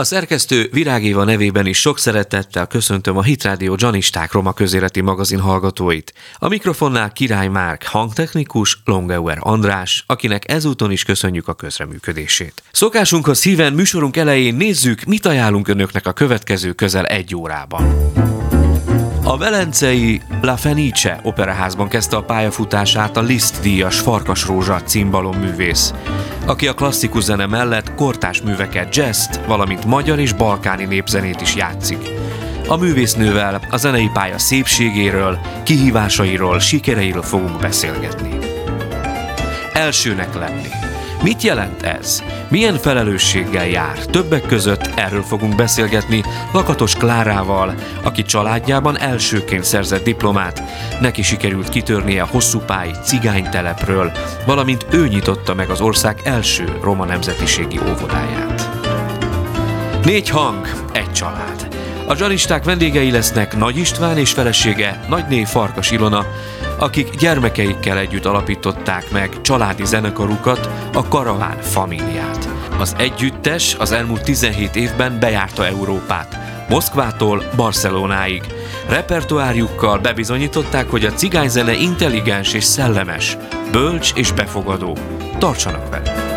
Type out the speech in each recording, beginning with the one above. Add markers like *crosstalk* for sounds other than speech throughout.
A szerkesztő Virág Éva nevében is sok szeretettel köszöntöm a Hitrádió Janisták Roma közéleti magazin hallgatóit. A mikrofonnál Király Márk, hangtechnikus, Longeuer András, akinek ezúton is köszönjük a közreműködését. Szokásunkhoz híven műsorunk elején nézzük, mit ajánlunk önöknek a következő közel egy órában. A velencei La Fenice operaházban kezdte a pályafutását a Liszt díjas Farkas Rózsa címbalom művész, aki a klasszikus zene mellett kortás műveket, jazz valamint magyar és balkáni népzenét is játszik. A művésznővel a zenei pálya szépségéről, kihívásairól, sikereiről fogunk beszélgetni. Elsőnek lenni. Mit jelent ez? Milyen felelősséggel jár? Többek között erről fogunk beszélgetni Lakatos Klárával, aki családjában elsőként szerzett diplomát. Neki sikerült kitörnie a hosszúpályi cigánytelepről, valamint ő nyitotta meg az ország első roma nemzetiségi óvodáját. Négy hang, egy család. A zsanisták vendégei lesznek Nagy István és felesége Nagyné Farkas Ilona, akik gyermekeikkel együtt alapították meg családi zenekarukat, a Karaván Familiát. Az együttes az elmúlt 17 évben bejárta Európát, Moszkvától Barcelonáig. Repertoárjukkal bebizonyították, hogy a cigányzene intelligens és szellemes, bölcs és befogadó. Tartsanak velünk!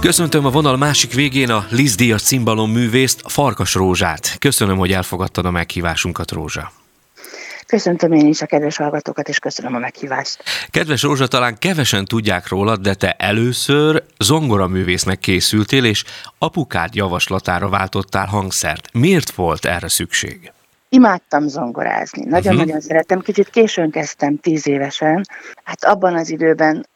Köszöntöm a vonal másik végén a Lizdíjas cimbalom művészt, Farkas Rózsát. Köszönöm, hogy elfogadtad a meghívásunkat, Rózsa. Köszöntöm én is a kedves hallgatókat, és köszönöm a meghívást. Kedves Rózsa, talán kevesen tudják rólad, de te először zongoraművésznek készültél, és apukád javaslatára váltottál hangszert. Miért volt erre szükség? Imádtam zongorázni. Nagyon-nagyon uh-huh. szeretem. Kicsit későn kezdtem, tíz évesen. Hát abban az időben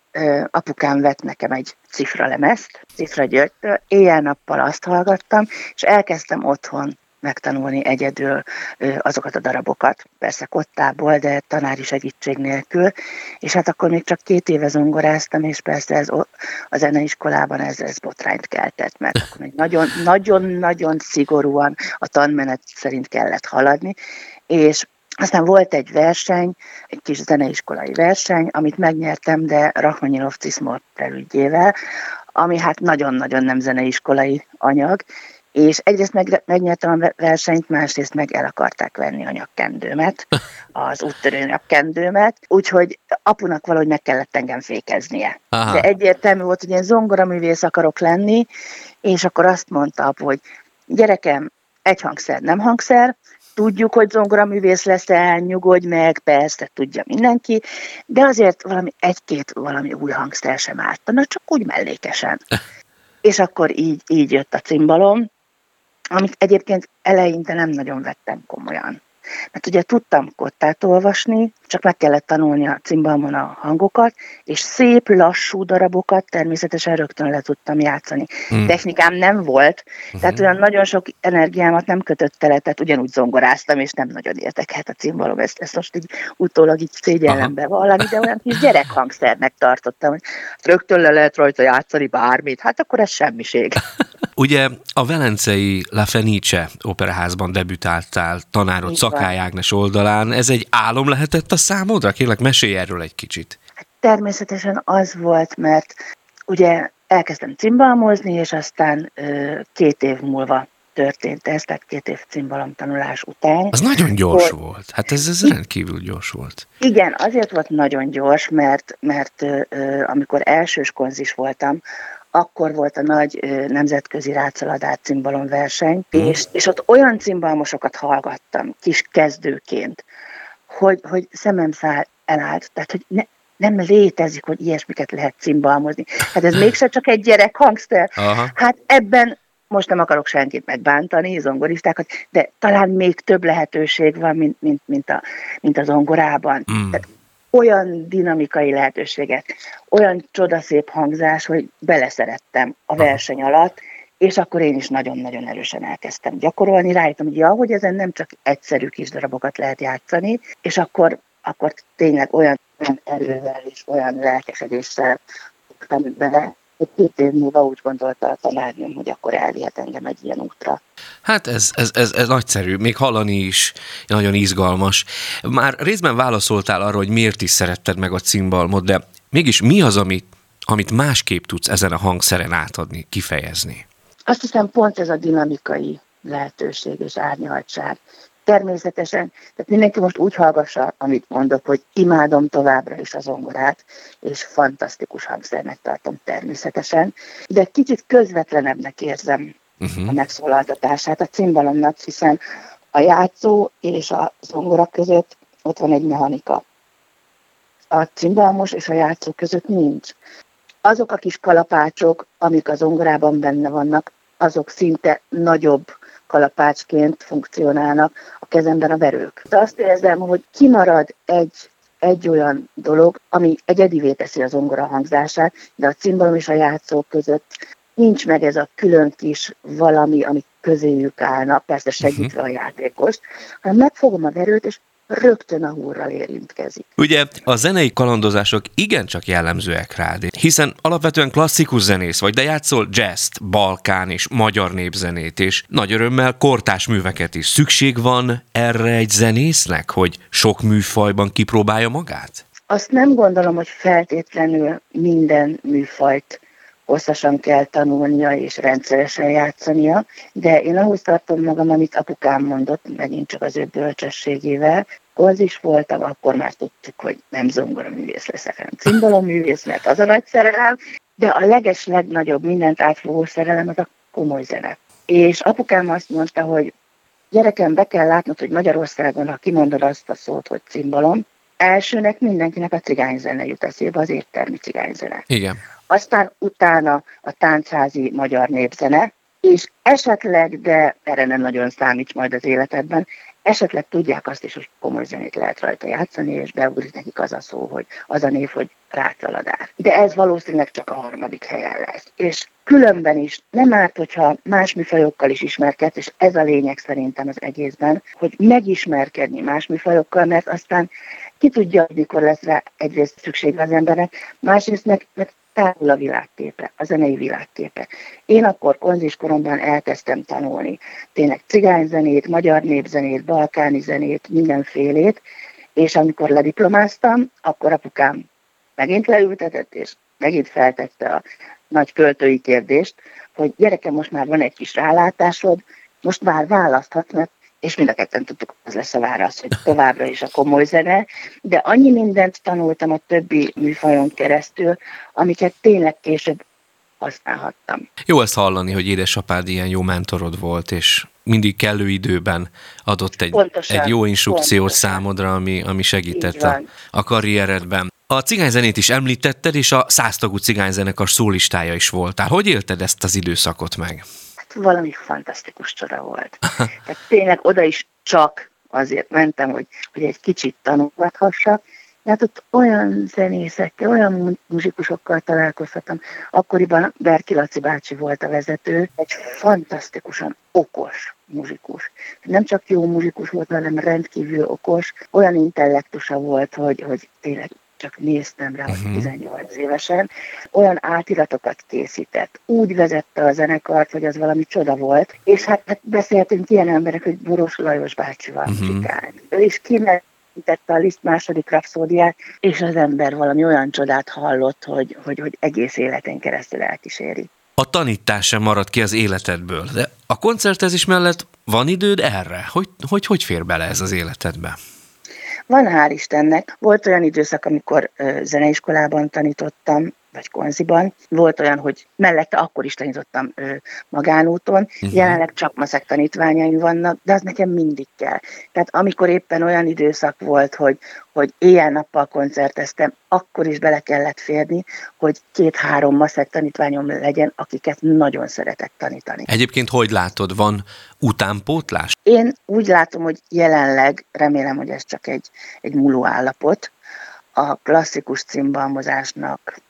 apukám vett nekem egy cifralemezt, Cifra Györgytől, éjjel-nappal azt hallgattam, és elkezdtem otthon megtanulni egyedül azokat a darabokat, persze kottából, de tanári segítség nélkül, és hát akkor még csak két éve zongoráztam, és persze ez a zeneiskolában ez, ez botrányt keltett, mert akkor még nagyon-nagyon szigorúan a tanmenet szerint kellett haladni, és aztán volt egy verseny, egy kis zeneiskolai verseny, amit megnyertem, de Rachmaninoff Cismort elügyével, ami hát nagyon-nagyon nem zeneiskolai anyag, és egyrészt meg, megnyertem a versenyt, másrészt meg el akarták venni a nyakkendőmet, *laughs* az úttörő nyakkendőmet, úgyhogy apunak valahogy meg kellett engem fékeznie. Aha. De egyértelmű volt, hogy én zongoraművész akarok lenni, és akkor azt mondta apu, hogy gyerekem, egy hangszer nem hangszer, tudjuk, hogy zongoraművész leszel, nyugodj meg, persze, tudja mindenki, de azért valami egy-két valami új hangszer sem ártana, csak úgy mellékesen. *laughs* És akkor így, így jött a cimbalom, amit egyébként eleinte nem nagyon vettem komolyan. Mert ugye tudtam kottát olvasni, csak meg kellett tanulni a cimbalmon a hangokat, és szép, lassú darabokat természetesen rögtön le tudtam játszani. Hmm. Technikám nem volt, uh-huh. tehát olyan nagyon sok energiámat nem kötött le, tehát ugyanúgy zongoráztam, és nem nagyon érdekel a cimbalom, ezt, ezt most így utólag így szégyellembe valami, de olyan kis gyerekhangszernek tartottam, hogy rögtön le lehet rajta játszani bármit, hát akkor ez semmiség. *laughs* Ugye a Velencei La Fenice operaházban debütáltál tanárod Szakály Ágnes oldalán. Ez egy álom lehetett a számodra? Kérlek, mesélj erről egy kicsit. Hát természetesen az volt, mert ugye elkezdtem cimbalmozni, és aztán ö, két év múlva történt ez, tehát két év cimbalom tanulás után. Az nagyon gyors hogy, volt. Hát ez, ez rendkívül gyors volt. Igen, azért volt nagyon gyors, mert, mert ö, amikor elsős konzis voltam, akkor volt a nagy ö, nemzetközi rácaladát cimbalom verseny, mm. és, és ott olyan cimbalmosokat hallgattam, kis kezdőként, hogy, hogy szemem száll elállt, tehát hogy ne, nem létezik, hogy ilyesmiket lehet cimbalmozni. Hát ez mégse csak egy gyerek hangster. Aha. Hát ebben most nem akarok senkit megbántani, zongoristákat, de talán még több lehetőség van, mint, mint, mint, a, mint a zongorában. Mm. Tehát olyan dinamikai lehetőséget, olyan csodaszép hangzás, hogy beleszerettem a verseny alatt, és akkor én is nagyon-nagyon erősen elkezdtem gyakorolni, rájöttem, hogy ja, hogy ezen nem csak egyszerű kis darabokat lehet játszani, és akkor, akkor tényleg olyan, olyan erővel és olyan lelkesedéssel bele, hogy két év múlva úgy gondolta a tanárnyom, hogy akkor elvihet engem egy ilyen útra. Hát ez, ez, ez, ez nagyszerű, még hallani is nagyon izgalmas. Már részben válaszoltál arra, hogy miért is szeretted meg a cimbalmot, de Mégis mi az, amit, amit másképp tudsz ezen a hangszeren átadni, kifejezni? Azt hiszem pont ez a dinamikai lehetőség és árnyaltság. Természetesen, tehát mindenki most úgy hallgassa, amit mondok, hogy imádom továbbra is az zongorát, és fantasztikus hangszernek tartom természetesen, de kicsit közvetlenebbnek érzem uh-huh. a megszólaltatását a cimbalomnak, hiszen a játszó és a zongora között ott van egy mechanika. A cimbalmos és a játszó között nincs. Azok a kis kalapácsok, amik az zongorában benne vannak, azok szinte nagyobb kalapácsként funkcionálnak a kezemben a verők. De azt érzem, hogy kimarad egy egy olyan dolog, ami egyedivé teszi az zongora hangzását, de a cimbalom és a játszó között nincs meg ez a külön kis valami, ami közéjük állna, persze segítve uh-huh. a játékost, hanem megfogom a verőt, és rögtön a húrral érintkezik. Ugye a zenei kalandozások igencsak jellemzőek rád, hiszen alapvetően klasszikus zenész vagy, de játszol jazz balkán és magyar népzenét, és nagy örömmel kortás műveket is. Szükség van erre egy zenésznek, hogy sok műfajban kipróbálja magát? Azt nem gondolom, hogy feltétlenül minden műfajt hosszasan kell tanulnia és rendszeresen játszania, de én ahhoz tartom magam, amit apukám mondott, megint csak az ő bölcsességével, az is voltam, akkor már tudtuk, hogy nem zongora művész leszek, hanem cimbaloművész, mert az a nagy szerelem, de a leges legnagyobb mindent átfogó szerelem az a komoly zene. És apukám azt mondta, hogy gyerekem, be kell látnod, hogy Magyarországon, ha kimondod azt a szót, hogy cimbalom, elsőnek mindenkinek a cigányzene jut eszébe, az éttermi cigányzene. Igen aztán utána a táncházi magyar népzene, és esetleg, de erre nem nagyon számít majd az életedben, esetleg tudják azt is, hogy komoly zenét lehet rajta játszani, és beugrik nekik az a szó, hogy az a név, hogy Rácsaladár. De ez valószínűleg csak a harmadik helyen lesz. És különben is nem árt, hogyha más műfajokkal is ismerkedsz, és ez a lényeg szerintem az egészben, hogy megismerkedni más műfajokkal, mert aztán ki tudja, mikor lesz rá egyrészt szükség az emberek, másrészt meg, meg távol a világképe, a zenei világképe. Én akkor konziskoromban elkezdtem tanulni tényleg cigányzenét, magyar népzenét, balkáni zenét, mindenfélét, és amikor lediplomáztam, akkor apukám megint leültetett, és megint feltette a nagy költői kérdést, hogy gyerekem, most már van egy kis rálátásod, most már választhatsz, mert és mind a ketten tudtuk, az lesz a válasz, hogy továbbra is a komoly zene, de annyi mindent tanultam a többi műfajon keresztül, amiket tényleg később használhattam. Jó ezt hallani, hogy édesapád ilyen jó mentorod volt, és mindig kellő időben adott egy, pontosan, egy jó instrukciót pontosan. számodra, ami, ami segített a, a karrieredben. A cigányzenét is említetted, és a száztagú cigányzenekar szólistája is voltál. Hogy élted ezt az időszakot meg? Valami fantasztikus csoda volt. *laughs* Tehát tényleg oda is csak azért mentem, hogy, hogy egy kicsit tanulhathassak, Hát ott olyan zenészekkel, olyan muzsikusokkal találkozhattam. Akkoriban Berki Laci bácsi volt a vezető, egy fantasztikusan okos muzsikus. Nem csak jó muzsikus volt, hanem rendkívül okos, olyan intellektusa volt, hogy, hogy tényleg csak néztem rá, uh-huh. 18 évesen, olyan átiratokat készített, úgy vezette a zenekart, hogy az valami csoda volt, és hát, hát beszéltünk ilyen emberek, hogy Boros Lajos bácsival uh-huh. muzsikálni. Ő is kimerítette a Liszt második rapszódiát, és az ember valami olyan csodát hallott, hogy, hogy, hogy egész életén keresztül elkíséri. A tanítás sem marad ki az életedből, de a koncertezés mellett van időd erre? Hogy, hogy, hogy fér bele ez az életedbe? Van hál' Istennek. Volt olyan időszak, amikor zeneiskolában tanítottam, vagy konziban. Volt olyan, hogy mellette akkor is tanítottam ö, magánúton. Uh-huh. Jelenleg csak maszek tanítványaim vannak, de az nekem mindig kell. Tehát amikor éppen olyan időszak volt, hogy, hogy éjjel-nappal koncerteztem, akkor is bele kellett férni, hogy két-három maszek tanítványom legyen, akiket nagyon szeretek tanítani. Egyébként hogy látod, van utánpótlás? Én úgy látom, hogy jelenleg, remélem, hogy ez csak egy, egy múló állapot, a klasszikus cimbalmozásnak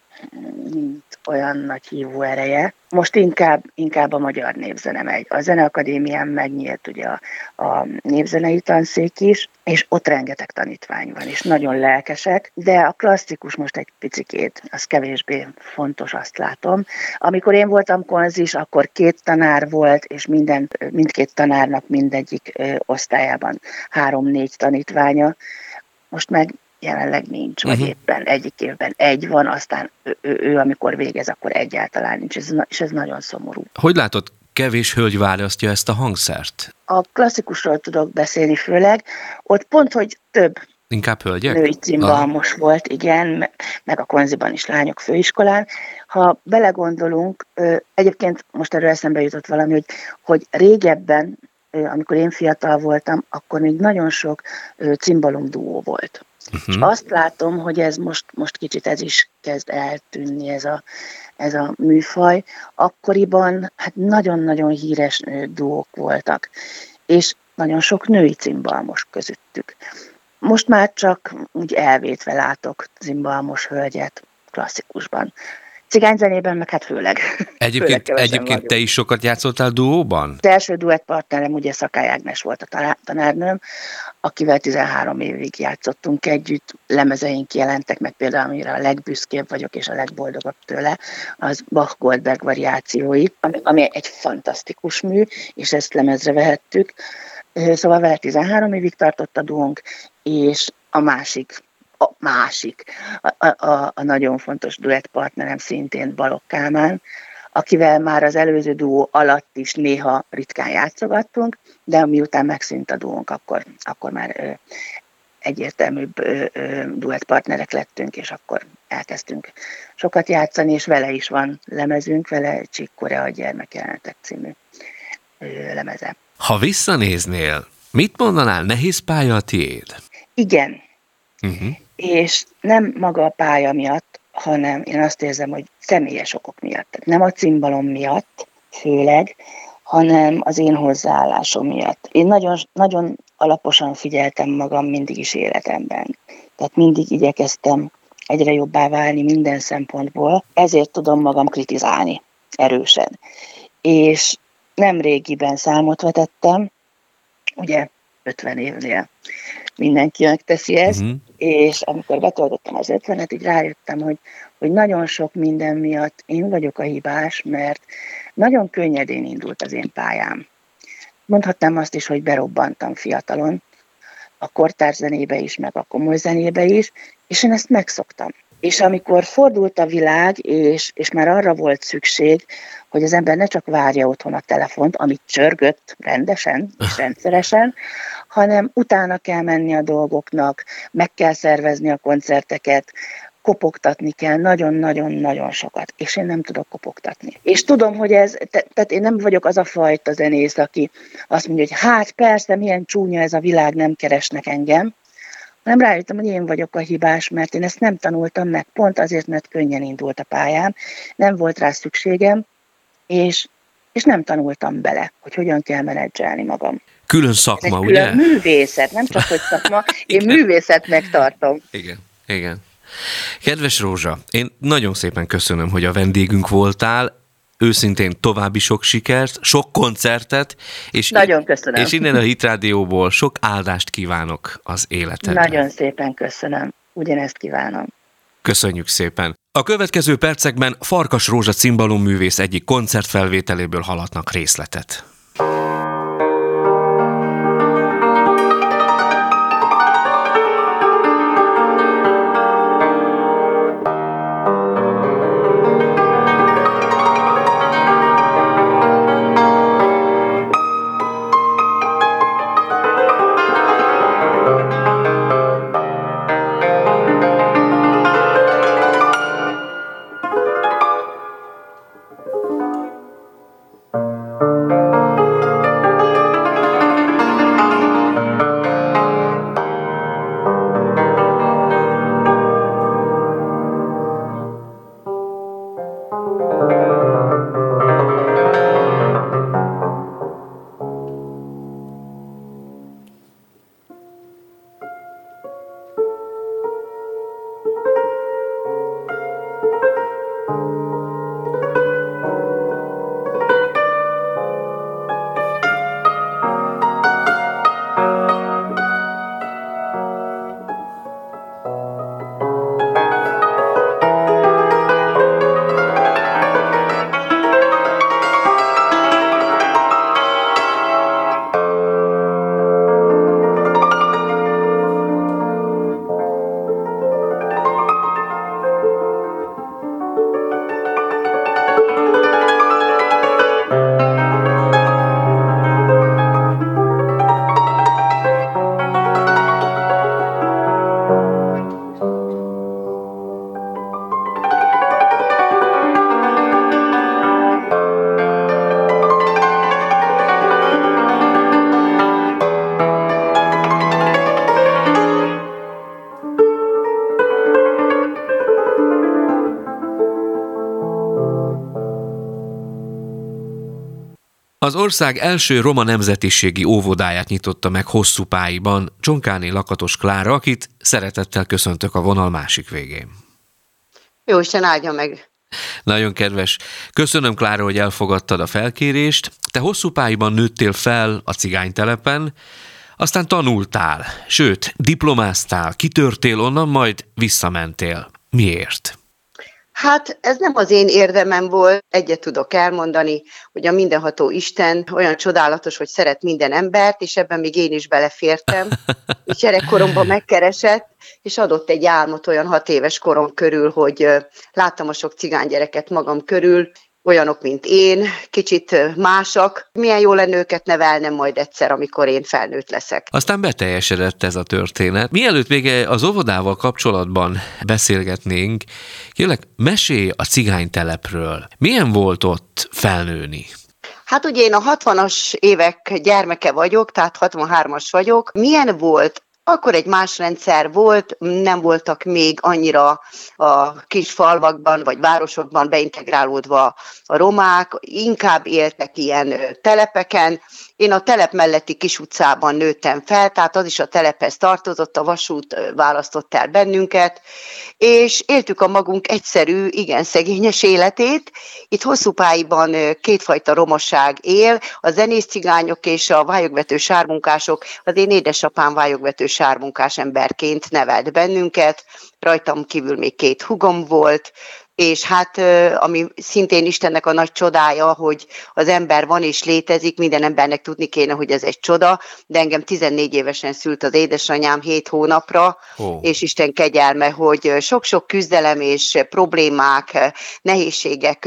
mint olyan nagy hívó ereje. Most inkább, inkább a magyar népzene megy. A Zeneakadémián megnyílt ugye a, a népzenei tanszék is, és ott rengeteg tanítvány van, és nagyon lelkesek, de a klasszikus most egy picikét, az kevésbé fontos, azt látom. Amikor én voltam konzis, akkor két tanár volt, és minden, mindkét tanárnak mindegyik ö, osztályában három-négy tanítványa. Most meg jelenleg nincs, vagy uh-huh. éppen egyik évben egy van, aztán ő, ő, ő amikor végez, akkor egyáltalán nincs, ez, és ez nagyon szomorú. Hogy látod, kevés hölgy választja ezt a hangszert? A klasszikusról tudok beszélni főleg, ott pont, hogy több Inkább hölgyek? Női cimbalmos ah. volt, igen, meg a konziban is lányok főiskolán. Ha belegondolunk, egyébként most erről eszembe jutott valami, hogy, hogy régebben, amikor én fiatal voltam, akkor még nagyon sok cimbalom duó volt. Uh-huh. És azt látom, hogy ez most, most kicsit ez is kezd eltűnni, ez a, ez a műfaj. Akkoriban hát nagyon-nagyon híres duók voltak, és nagyon sok női cimbalmos közöttük. Most már csak úgy elvétve látok zimbalmos hölgyet klasszikusban. Cigányzenében meg hát főleg. Egyébként, főleg egyébként te is sokat játszottál duóban? Az első duettpartnerem ugye Szakály Ágnes volt a tanárnőm, akivel 13 évig játszottunk együtt, lemezeink jelentek meg például, amire a legbüszkébb vagyok és a legboldogabb tőle, az Bach Goldberg variációi, ami, ami egy fantasztikus mű, és ezt lemezre vehettük. Szóval vele 13 évig tartott a duónk, és a másik, a másik, a, a, a nagyon fontos duettpartnerem szintén Balogh Kálmán, akivel már az előző duó alatt is néha ritkán játszogattunk, de miután megszűnt a duónk, akkor, akkor már ö, egyértelműbb ö, ö, duettpartnerek lettünk, és akkor elkezdtünk sokat játszani, és vele is van lemezünk, vele Csík Korea a gyermekjelenetek című ö, lemeze. Ha visszanéznél, mit mondanál, nehéz pálya a tiéd? Igen. Uh-huh. És nem maga a pálya miatt, hanem én azt érzem, hogy személyes okok miatt. Nem a cimbalom miatt, főleg, hanem az én hozzáállásom miatt. Én nagyon, nagyon alaposan figyeltem magam mindig is életemben. Tehát mindig igyekeztem egyre jobbá válni minden szempontból, ezért tudom magam kritizálni erősen. És nem régiben számot vetettem, ugye 50 évnél mindenki megteszi ezt, uh-huh. és amikor betöltöttem az 50-et, így rájöttem, hogy, hogy nagyon sok minden miatt én vagyok a hibás, mert nagyon könnyedén indult az én pályám. Mondhatnám azt is, hogy berobbantam fiatalon, a kortárs zenébe is, meg a komoly zenébe is, és én ezt megszoktam. És amikor fordult a világ, és, és már arra volt szükség, hogy az ember ne csak várja otthon a telefont, amit csörgött rendesen *laughs* és rendszeresen, hanem utána kell menni a dolgoknak, meg kell szervezni a koncerteket, kopogtatni kell nagyon-nagyon-nagyon sokat, és én nem tudok kopogtatni. És tudom, hogy ez, te, tehát én nem vagyok az a fajta zenész, aki azt mondja, hogy hát persze, milyen csúnya ez a világ, nem keresnek engem, nem rájöttem, hogy én vagyok a hibás, mert én ezt nem tanultam meg, pont azért, mert könnyen indult a pályám, nem volt rá szükségem, és, és nem tanultam bele, hogy hogyan kell menedzselni magam. Külön szakma, Ez egy ugye? Külön művészet, nem csak hogy szakma, *laughs* én művészetnek tartom. Igen, igen. Kedves Rózsa, én nagyon szépen köszönöm, hogy a vendégünk voltál, őszintén további sok sikert, sok koncertet, és, Nagyon köszönöm. és innen a Hit Rádióból sok áldást kívánok az életedben. Nagyon szépen köszönöm. Ugyanezt kívánom. Köszönjük szépen. A következő percekben Farkas Rózsa cimbalom művész egyik koncertfelvételéből haladnak részletet. Ország első roma nemzetiségi óvodáját nyitotta meg hosszú pályban Csonkáni Lakatos Klára, akit szeretettel köszöntök a vonal másik végén. Jó Isten áldja meg! Nagyon kedves. Köszönöm, Klára, hogy elfogadtad a felkérést. Te hosszú pályban nőttél fel a cigánytelepen, aztán tanultál, sőt, diplomáztál, kitörtél onnan, majd visszamentél. Miért? Hát ez nem az én érdemem volt, egyet tudok elmondani, hogy a mindenható Isten olyan csodálatos, hogy szeret minden embert, és ebben még én is belefértem. És gyerekkoromban megkeresett, és adott egy álmot olyan hat éves korom körül, hogy láttam a sok cigánygyereket magam körül, olyanok, mint én, kicsit másak. Milyen jó lenne őket nevelnem majd egyszer, amikor én felnőtt leszek. Aztán beteljesedett ez a történet. Mielőtt még az óvodával kapcsolatban beszélgetnénk, kérlek, mesélj a cigánytelepről. Milyen volt ott felnőni? Hát ugye én a 60-as évek gyermeke vagyok, tehát 63-as vagyok. Milyen volt akkor egy más rendszer volt, nem voltak még annyira a kis falvakban vagy városokban beintegrálódva a romák, inkább éltek ilyen telepeken, én a telep melletti kis utcában nőttem fel, tehát az is a telephez tartozott, a vasút választott el bennünket, és éltük a magunk egyszerű, igen szegényes életét. Itt hosszú pályban kétfajta romaság él, a zenész cigányok és a vályogvető sármunkások. Az én édesapám vályogvető sármunkás emberként nevelt bennünket, rajtam kívül még két hugom volt, és hát ami szintén Istennek a nagy csodája, hogy az ember van és létezik, minden embernek tudni kéne, hogy ez egy csoda, de engem 14 évesen szült az édesanyám 7 hónapra, oh. és Isten kegyelme, hogy sok-sok küzdelem és problémák, nehézségek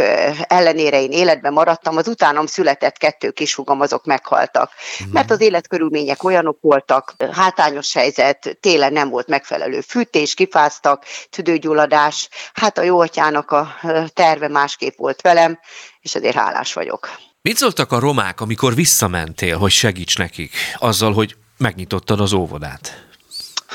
ellenére én életben maradtam, az utánam született kettő kisugam, azok meghaltak. Mm. Mert az életkörülmények olyanok voltak, hátányos helyzet, télen nem volt megfelelő fűtés, kifáztak, tüdőgyulladás, hát a jó atyán Istennek a terve másképp volt velem, és ezért hálás vagyok. Mit szóltak a romák, amikor visszamentél, hogy segíts nekik, azzal, hogy megnyitottad az óvodát?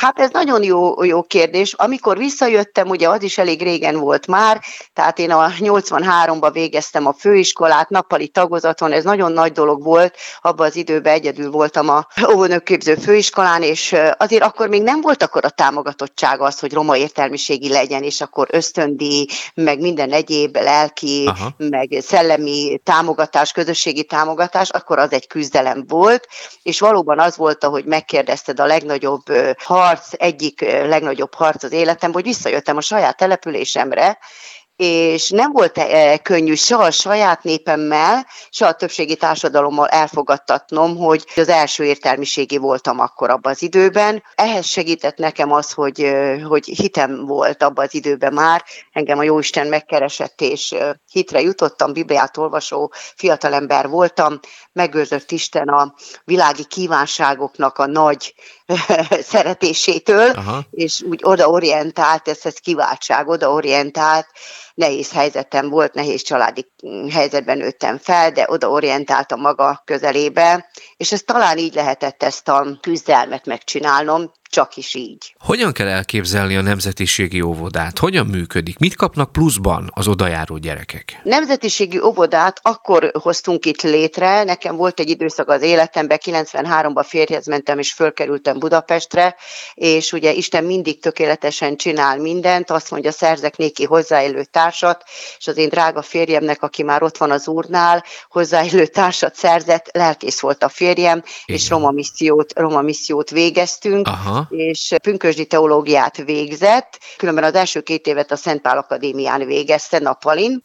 Hát ez nagyon jó, jó kérdés. Amikor visszajöttem, ugye az is elég régen volt már, tehát én a 83-ban végeztem a főiskolát, nappali tagozaton, ez nagyon nagy dolog volt, abban az időben egyedül voltam a óvónőképző főiskolán, és azért akkor még nem volt akkor a támogatottság az, hogy roma értelmiségi legyen, és akkor ösztöndi, meg minden egyéb lelki, Aha. meg szellemi támogatás, közösségi támogatás, akkor az egy küzdelem volt, és valóban az volt, ahogy megkérdezted a legnagyobb har harc, egyik legnagyobb harc az életem, hogy visszajöttem a saját településemre, és nem volt e, könnyű se a saját népemmel, se a többségi társadalommal elfogadtatnom, hogy az első értelmiségi voltam akkor abban az időben. Ehhez segített nekem az, hogy, hogy hitem volt abban az időben már. Engem a Jóisten megkeresett, és hitre jutottam, Bibliát olvasó fiatalember voltam. Megőrzött Isten a világi kívánságoknak a nagy *laughs* szeretésétől, Aha. és úgy odaorientált, ez, ez kiváltság, odaorientált, nehéz helyzetem volt, nehéz családi helyzetben nőttem fel, de odaorientáltam maga közelébe, és ez talán így lehetett ezt a küzdelmet megcsinálnom, csak is így. Hogyan kell elképzelni a nemzetiségi óvodát? Hogyan működik? Mit kapnak pluszban az odajáró gyerekek? Nemzetiségi óvodát akkor hoztunk itt létre. Nekem volt egy időszak az életemben, 93-ban férjhez mentem és fölkerültem Budapestre, és ugye Isten mindig tökéletesen csinál mindent, azt mondja, szerzek néki hozzáélő társat, és az én drága férjemnek, aki már ott van az úrnál, hozzáélő társat szerzett, lelkész volt a férjem, Igen. és roma missziót, roma missziót végeztünk. Aha és pünkösdi teológiát végzett, különben az első két évet a Szent Pál Akadémián végezte Napalin,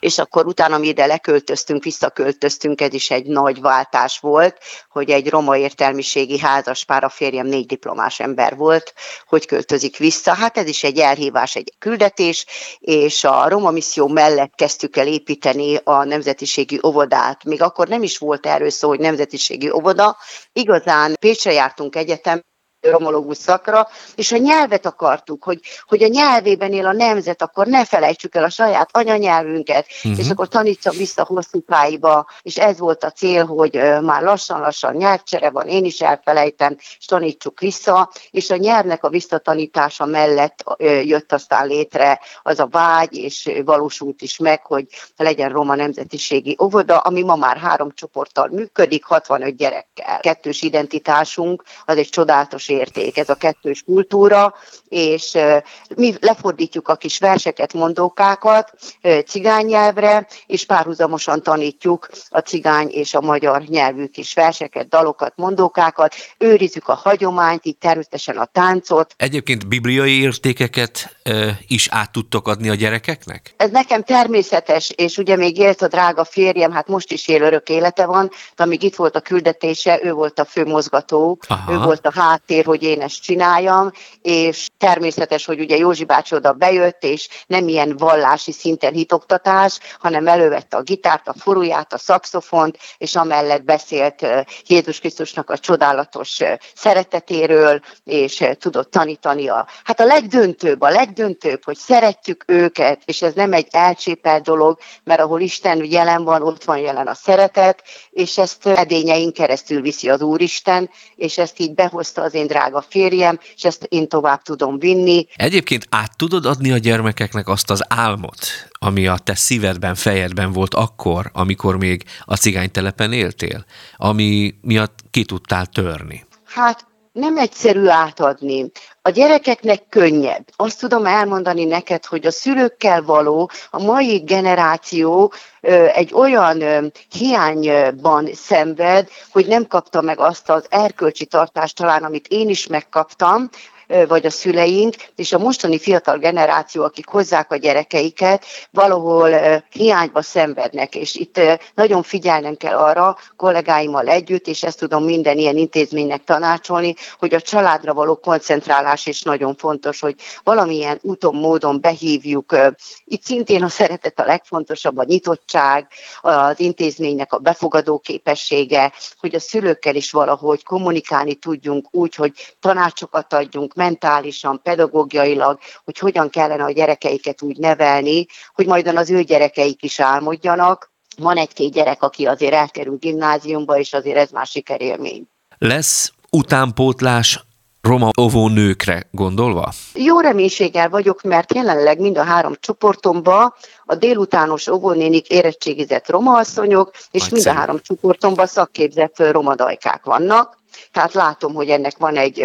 és akkor utána mi ide leköltöztünk, visszaköltöztünk, ez is egy nagy váltás volt, hogy egy roma értelmiségi házaspár, a férjem négy diplomás ember volt, hogy költözik vissza. Hát ez is egy elhívás, egy küldetés, és a roma misszió mellett kezdtük el építeni a nemzetiségi óvodát. Még akkor nem is volt erről szó, hogy nemzetiségi óvoda. Igazán Pécsre jártunk egyetem, romológus szakra, és a nyelvet akartuk, hogy, hogy a nyelvében él a nemzet, akkor ne felejtsük el a saját anyanyelvünket, uh-huh. és akkor tanítsam vissza hosszúkáiba, és ez volt a cél, hogy már lassan-lassan nyelvcsere van, én is elfelejtem, és tanítsuk vissza, és a nyelvnek a visszatanítása mellett jött aztán létre az a vágy, és valósult is meg, hogy legyen roma nemzetiségi óvoda, ami ma már három csoporttal működik, 65 gyerekkel. Kettős identitásunk, az egy csodálatos érték, ez a kettős kultúra, és mi lefordítjuk a kis verseket, mondókákat cigány nyelvre, és párhuzamosan tanítjuk a cigány és a magyar nyelvű kis verseket, dalokat, mondókákat, őrizzük a hagyományt, így természetesen a táncot. Egyébként bibliai értékeket e, is át tudtok adni a gyerekeknek? Ez nekem természetes, és ugye még élt a drága férjem, hát most is él örök élete van, de amíg itt volt a küldetése, ő volt a fő mozgató, Aha. ő volt a háttér, hogy én ezt csináljam, és természetes, hogy ugye Józsi bácsi oda bejött, és nem ilyen vallási szinten hitoktatás, hanem elővette a gitárt, a foruját, a szakszofont, és amellett beszélt Jézus Krisztusnak a csodálatos szeretetéről, és tudott tanítani a, hát a legdöntőbb, a legdöntőbb, hogy szeretjük őket, és ez nem egy elcsépelt dolog, mert ahol Isten jelen van, ott van jelen a szeretet, és ezt edényeink keresztül viszi az Úristen, és ezt így behozta az én drága férjem, és ezt én tovább tudom vinni. Egyébként át tudod adni a gyermekeknek azt az álmot, ami a te szívedben, fejedben volt akkor, amikor még a cigánytelepen éltél, ami miatt ki tudtál törni? Hát nem egyszerű átadni. A gyerekeknek könnyebb. Azt tudom elmondani neked, hogy a szülőkkel való, a mai generáció egy olyan hiányban szenved, hogy nem kapta meg azt az erkölcsi tartást talán, amit én is megkaptam, vagy a szüleink, és a mostani fiatal generáció, akik hozzák a gyerekeiket, valahol hiányba szenvednek, és itt nagyon figyelnem kell arra kollégáimmal együtt, és ezt tudom minden ilyen intézménynek tanácsolni, hogy a családra való koncentrálás is nagyon fontos, hogy valamilyen úton, módon behívjuk. Itt szintén a szeretet a legfontosabb, a nyitottság, az intézménynek a befogadó képessége, hogy a szülőkkel is valahogy kommunikálni tudjunk úgy, hogy tanácsokat adjunk, mentálisan, pedagógiailag, hogy hogyan kellene a gyerekeiket úgy nevelni, hogy majd az ő gyerekeik is álmodjanak. Van egy-két gyerek, aki azért elkerül gimnáziumba, és azért ez már sikerélmény. Lesz utánpótlás roma óvó nőkre gondolva? Jó reménységgel vagyok, mert jelenleg mind a három csoportomba a délutános óvónénik érettségizett roma asszonyok, és Nagyszerű. mind a három csoportomban szakképzett roma dajkák vannak. Tehát látom, hogy ennek van egy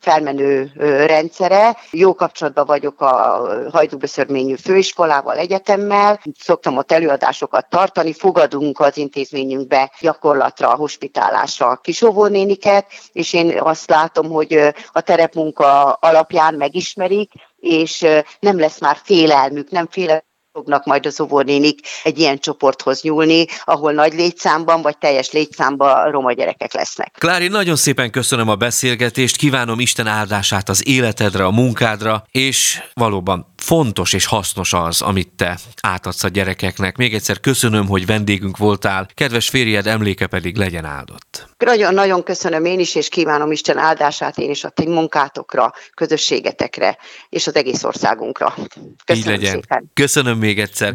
felmenő rendszere. Jó kapcsolatban vagyok a hajdúbeszörményű főiskolával, egyetemmel. Szoktam ott előadásokat tartani, fogadunk az intézményünkbe gyakorlatra, hospitálásra a kisóvónéniket, és én azt látom, hogy a terepmunka alapján megismerik, és nem lesz már félelmük, nem félelmük fognak majd az óvónénik egy ilyen csoporthoz nyúlni, ahol nagy létszámban vagy teljes létszámban roma gyerekek lesznek. Klári, nagyon szépen köszönöm a beszélgetést, kívánom Isten áldását az életedre, a munkádra, és valóban fontos és hasznos az, amit te átadsz a gyerekeknek. Még egyszer köszönöm, hogy vendégünk voltál, kedves férjed emléke pedig legyen áldott. Nagyon-nagyon köszönöm én is, és kívánom Isten áldását én is a ti munkátokra, közösségetekre, és az egész országunkra. Köszönöm Így legyen. szépen. Köszönöm még egyszer.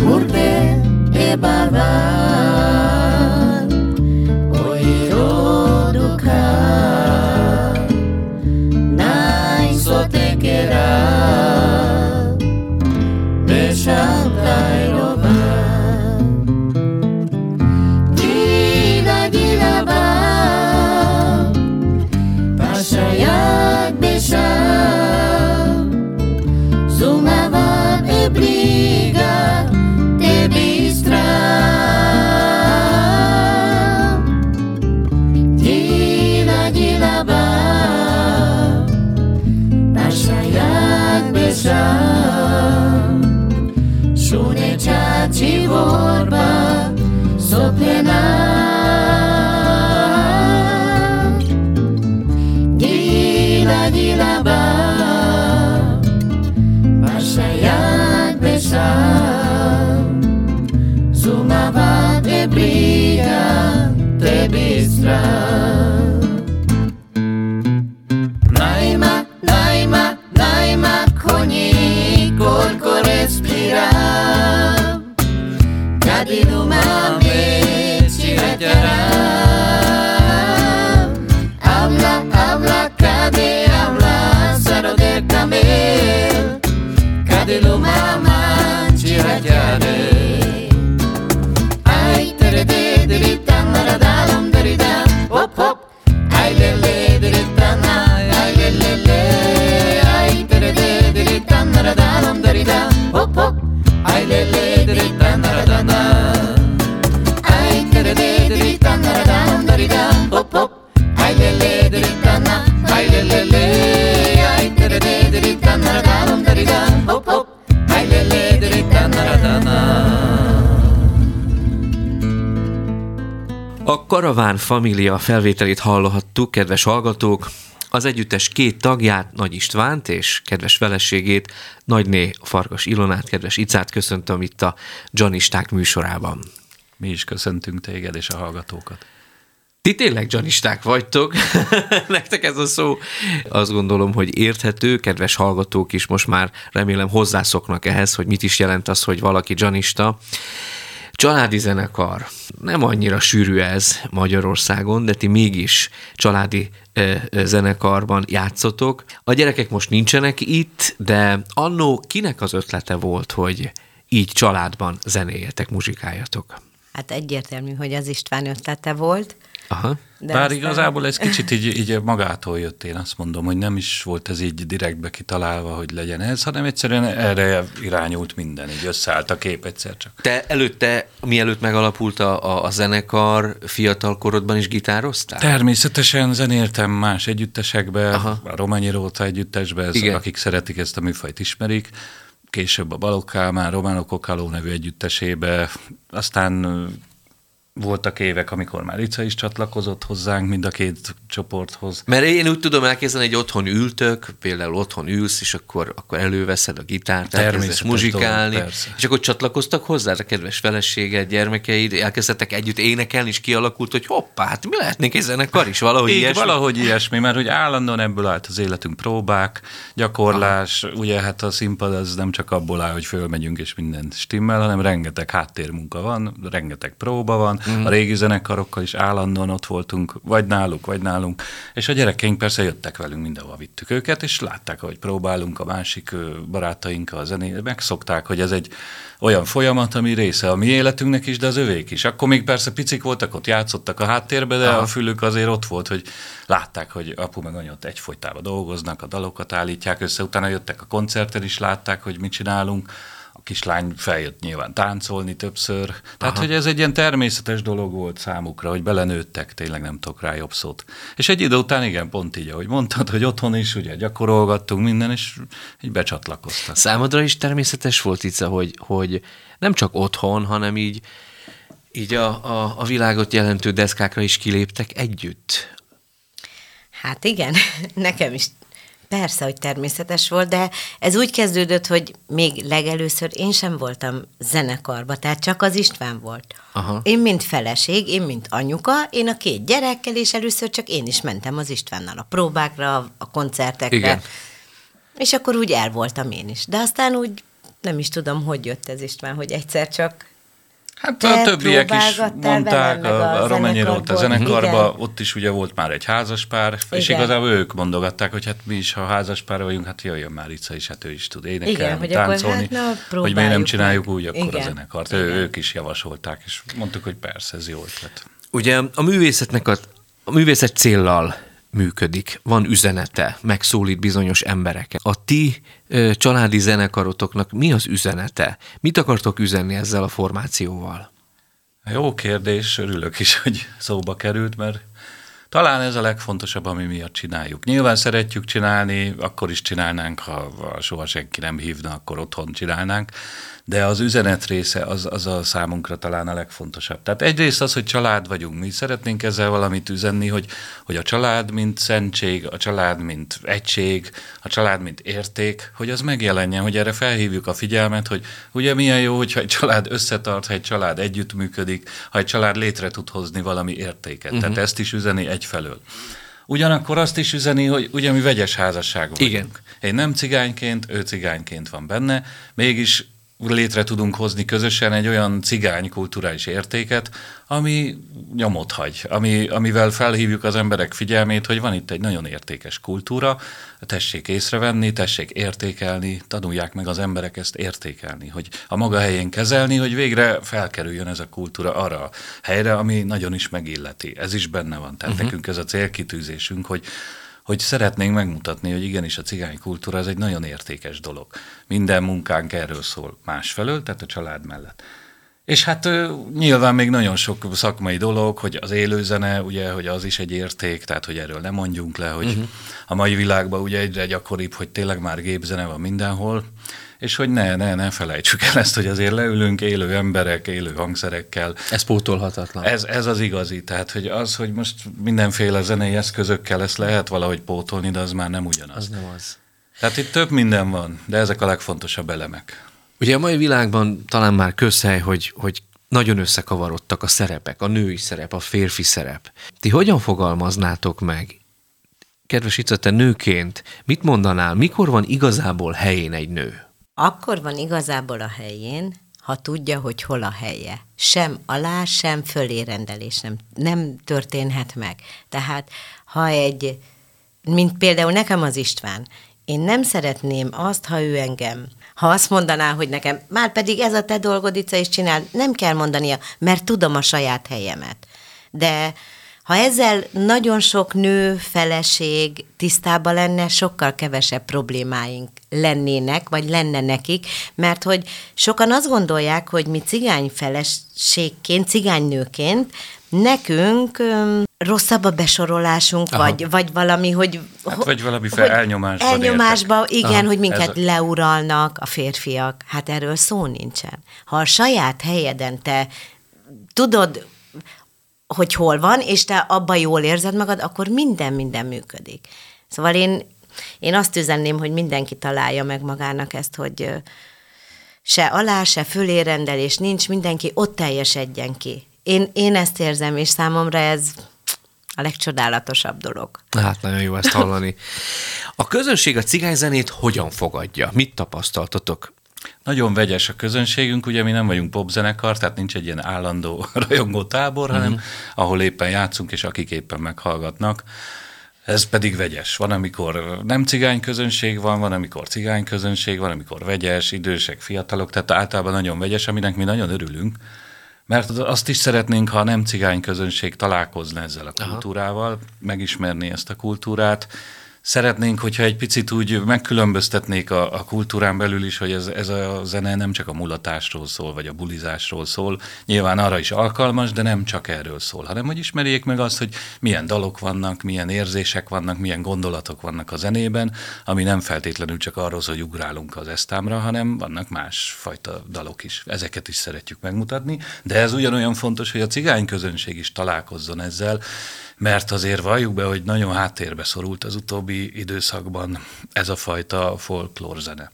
Urte e barbar Karaván Família felvételét hallhattuk, kedves hallgatók. Az együttes két tagját, Nagy Istvánt és kedves feleségét, Nagyné Farkas Ilonát, kedves Icát köszöntöm itt a Janisták műsorában. Mi is köszöntünk téged és a hallgatókat. Ti tényleg janisták vagytok, *laughs* nektek ez a szó. Azt gondolom, hogy érthető, kedves hallgatók is most már remélem hozzászoknak ehhez, hogy mit is jelent az, hogy valaki janista. Családi zenekar. Nem annyira sűrű ez Magyarországon, de ti mégis családi zenekarban játszotok. A gyerekek most nincsenek itt, de annó kinek az ötlete volt, hogy így családban zenéjetek, muzsikáljatok? Hát egyértelmű, hogy az István ötlete volt. Aha. De Bár aztán- igazából ez kicsit így, így magától jött, én azt mondom, hogy nem is volt ez így direktbe kitalálva, hogy legyen ez, hanem egyszerűen erre irányult minden, így összeállt a kép egyszer csak. Te előtte, mielőtt megalapult a, a, a zenekar, fiatal korodban is gitároztál? Természetesen zenéltem más együttesekbe, Aha. A Romanyi Róta együttesbe, ez, Igen. akik szeretik ezt a műfajt ismerik, később a Balogh Kálmán, Románok Okáló nevű együttesébe, aztán voltak évek, amikor már Ica is csatlakozott hozzánk mind a két csoporthoz. Mert én úgy tudom elkezdeni, hogy otthon ültök, például otthon ülsz, és akkor, akkor előveszed a gitárt, elkezdesz muzsikálni, dolog, persze. és akkor csatlakoztak hozzá a kedves feleséged, gyermekeid, elkezdtek együtt énekelni, és kialakult, hogy hoppá, hát mi lehetnénk egy zenekar is, valahogy Így, ilyesmi. valahogy ilyesmi, mert hogy állandóan ebből állt az életünk próbák, gyakorlás, Aha. ugye hát a színpad az nem csak abból áll, hogy fölmegyünk és minden stimmel, hanem rengeteg háttérmunka van, rengeteg próba van, mm. a régi zenekarokkal is állandóan ott voltunk, vagy náluk, vagy nálunk, és a gyerekeink persze jöttek velünk, mindenhova vittük őket, és látták, hogy próbálunk a másik ö, barátainkkal a zenét, megszokták, hogy ez egy olyan folyamat, ami része a mi életünknek is, de az övék is. Akkor még persze picik voltak, ott játszottak a háttérbe, de Aha. a fülük azért ott volt, hogy látták, hogy apu meg anya ott egyfolytában dolgoznak, a dalokat állítják össze, utána jöttek a koncerten is, látták, hogy mit csinálunk, kislány feljött nyilván táncolni többször. Tehát, Aha. hogy ez egy ilyen természetes dolog volt számukra, hogy belenőttek, tényleg nem tudok rá jobb szót. És egy idő után igen, pont így, ahogy mondtad, hogy otthon is ugye gyakorolgattunk minden, és így becsatlakoztak. Számodra is természetes volt, Ica, hogy, hogy nem csak otthon, hanem így, így a, a, a világot jelentő deszkákra is kiléptek együtt. Hát igen, *laughs* nekem is persze, hogy természetes volt, de ez úgy kezdődött, hogy még legelőször én sem voltam zenekarba, tehát csak az István volt. Aha. Én, mint feleség, én, mint anyuka, én a két gyerekkel, és először csak én is mentem az Istvánnal a próbákra, a koncertekre. Igen. És akkor úgy el voltam én is. De aztán úgy nem is tudom, hogy jött ez István, hogy egyszer csak Hát Te a többiek is mondták, a, a a Róta zenekarból. zenekarba, Igen. ott is ugye volt már egy házaspár, és Igen. igazából ők mondogatták, hogy hát mi is, ha házaspár vagyunk, hát jöjjön már Ica is, hát ő is tud énekelni, Igen, hogy akkor táncolni, hát na, hogy miért nem csináljuk meg. úgy akkor Igen. a zenekart. Ő, Igen. ők is javasolták, és mondtuk, hogy persze, ez jó ötlet. Ugye a művészetnek a, a művészet céllal működik, van üzenete, megszólít bizonyos embereket. A ti ö, családi zenekarotoknak mi az üzenete? Mit akartok üzenni ezzel a formációval? Jó kérdés, örülök is, hogy szóba került, mert Talán ez a legfontosabb, ami miatt csináljuk. Nyilván szeretjük csinálni, akkor is csinálnánk, ha, ha soha senki nem hívna, akkor otthon csinálnánk, de az üzenet része az, az a számunkra talán a legfontosabb. Tehát egyrészt az, hogy család vagyunk, mi szeretnénk ezzel valamit üzenni, hogy, hogy a család mint szentség, a család mint egység, a család mint érték, hogy az megjelenjen, hogy erre felhívjuk a figyelmet, hogy ugye milyen jó, hogyha egy család összetart, ha egy család együttműködik, ha egy család létre tud hozni valami értéket. Uh-huh. Tehát ezt is üzeni egyfelől. Ugyanakkor azt is üzeni, hogy ugye mi vegyes házasság vagyunk. Igen. Én nem cigányként, ő cigányként van benne, mégis létre tudunk hozni közösen egy olyan cigány kulturális értéket, ami nyomot hagy, ami, amivel felhívjuk az emberek figyelmét, hogy van itt egy nagyon értékes kultúra, tessék észrevenni, tessék értékelni, tanulják meg az emberek ezt értékelni, hogy a maga helyén kezelni, hogy végre felkerüljön ez a kultúra arra a helyre, ami nagyon is megilleti. Ez is benne van. Tehát uh-huh. nekünk ez a célkitűzésünk, hogy hogy szeretnénk megmutatni, hogy igenis a cigány kultúra ez egy nagyon értékes dolog. Minden munkánk erről szól másfelől, tehát a család mellett. És hát nyilván még nagyon sok szakmai dolog, hogy az élőzene, ugye, hogy az is egy érték, tehát hogy erről nem mondjunk le, hogy uh-huh. a mai világban ugye egyre gyakoribb, hogy tényleg már gépzene van mindenhol, és hogy ne, ne, ne felejtsük el ezt, hogy azért leülünk élő emberek, élő hangszerekkel. Ez pótolhatatlan. Ez, ez az igazi, tehát hogy az, hogy most mindenféle zenei eszközökkel ezt lehet valahogy pótolni, de az már nem ugyanaz. Az nem az. Tehát itt több minden van, de ezek a legfontosabb elemek. Ugye a mai világban talán már közhely, hogy, hogy nagyon összekavarodtak a szerepek, a női szerep, a férfi szerep. Ti hogyan fogalmaznátok meg, kedves Ica, te nőként, mit mondanál, mikor van igazából helyén egy nő? Akkor van igazából a helyén, ha tudja, hogy hol a helye. Sem alá, sem fölé rendelés nem, nem történhet meg. Tehát, ha egy, mint például nekem az István, én nem szeretném azt, ha ő engem, ha azt mondaná, hogy nekem, már pedig ez a te dolgod, Ica, és csinál, nem kell mondania, mert tudom a saját helyemet. De ha ezzel nagyon sok nő, feleség tisztában lenne, sokkal kevesebb problémáink lennének, vagy lenne nekik, mert hogy sokan azt gondolják, hogy mi cigány feleségként, cigánynőként nekünk öm, rosszabb a besorolásunk, vagy, vagy valami, hogy... Hát, vagy valami fel elnyomásban Elnyomásba, értek. igen, Aha, hogy minket ez leuralnak a férfiak. Hát erről szó nincsen. Ha a saját helyeden te tudod, hogy hol van, és te abban jól érzed magad, akkor minden, minden működik. Szóval én, én azt üzenném, hogy mindenki találja meg magának ezt, hogy se alá, se fölé rendelés nincs, mindenki ott teljesedjen ki. Én, én ezt érzem, és számomra ez a legcsodálatosabb dolog. Hát nagyon jó ezt hallani. *laughs* A közönség a cigányzenét hogyan fogadja? Mit tapasztaltatok? Nagyon vegyes a közönségünk, ugye mi nem vagyunk popzenekar, tehát nincs egy ilyen állandó *laughs* rajongó tábor, hanem uh-huh. ahol éppen játszunk, és akik éppen meghallgatnak. Ez pedig vegyes. Van, amikor nem cigány közönség van, van, amikor cigány közönség van, amikor vegyes, idősek, fiatalok, tehát általában nagyon vegyes, aminek mi nagyon örülünk, mert azt is szeretnénk, ha a nem cigány közönség találkozna ezzel a kultúrával, megismerni ezt a kultúrát, Szeretnénk, hogyha egy picit úgy megkülönböztetnék a, a kultúrán belül is, hogy ez, ez a zene nem csak a mulatásról szól, vagy a bulizásról szól. Nyilván arra is alkalmas, de nem csak erről szól, hanem hogy ismerjék meg azt, hogy milyen dalok vannak, milyen érzések vannak, milyen gondolatok vannak a zenében, ami nem feltétlenül csak arról szól, hogy ugrálunk az esztámra, hanem vannak másfajta dalok is. Ezeket is szeretjük megmutatni, de ez ugyanolyan fontos, hogy a cigány közönség is találkozzon ezzel, mert azért valljuk be, hogy nagyon háttérbe szorult az utóbbi időszakban ez a fajta folklórzene.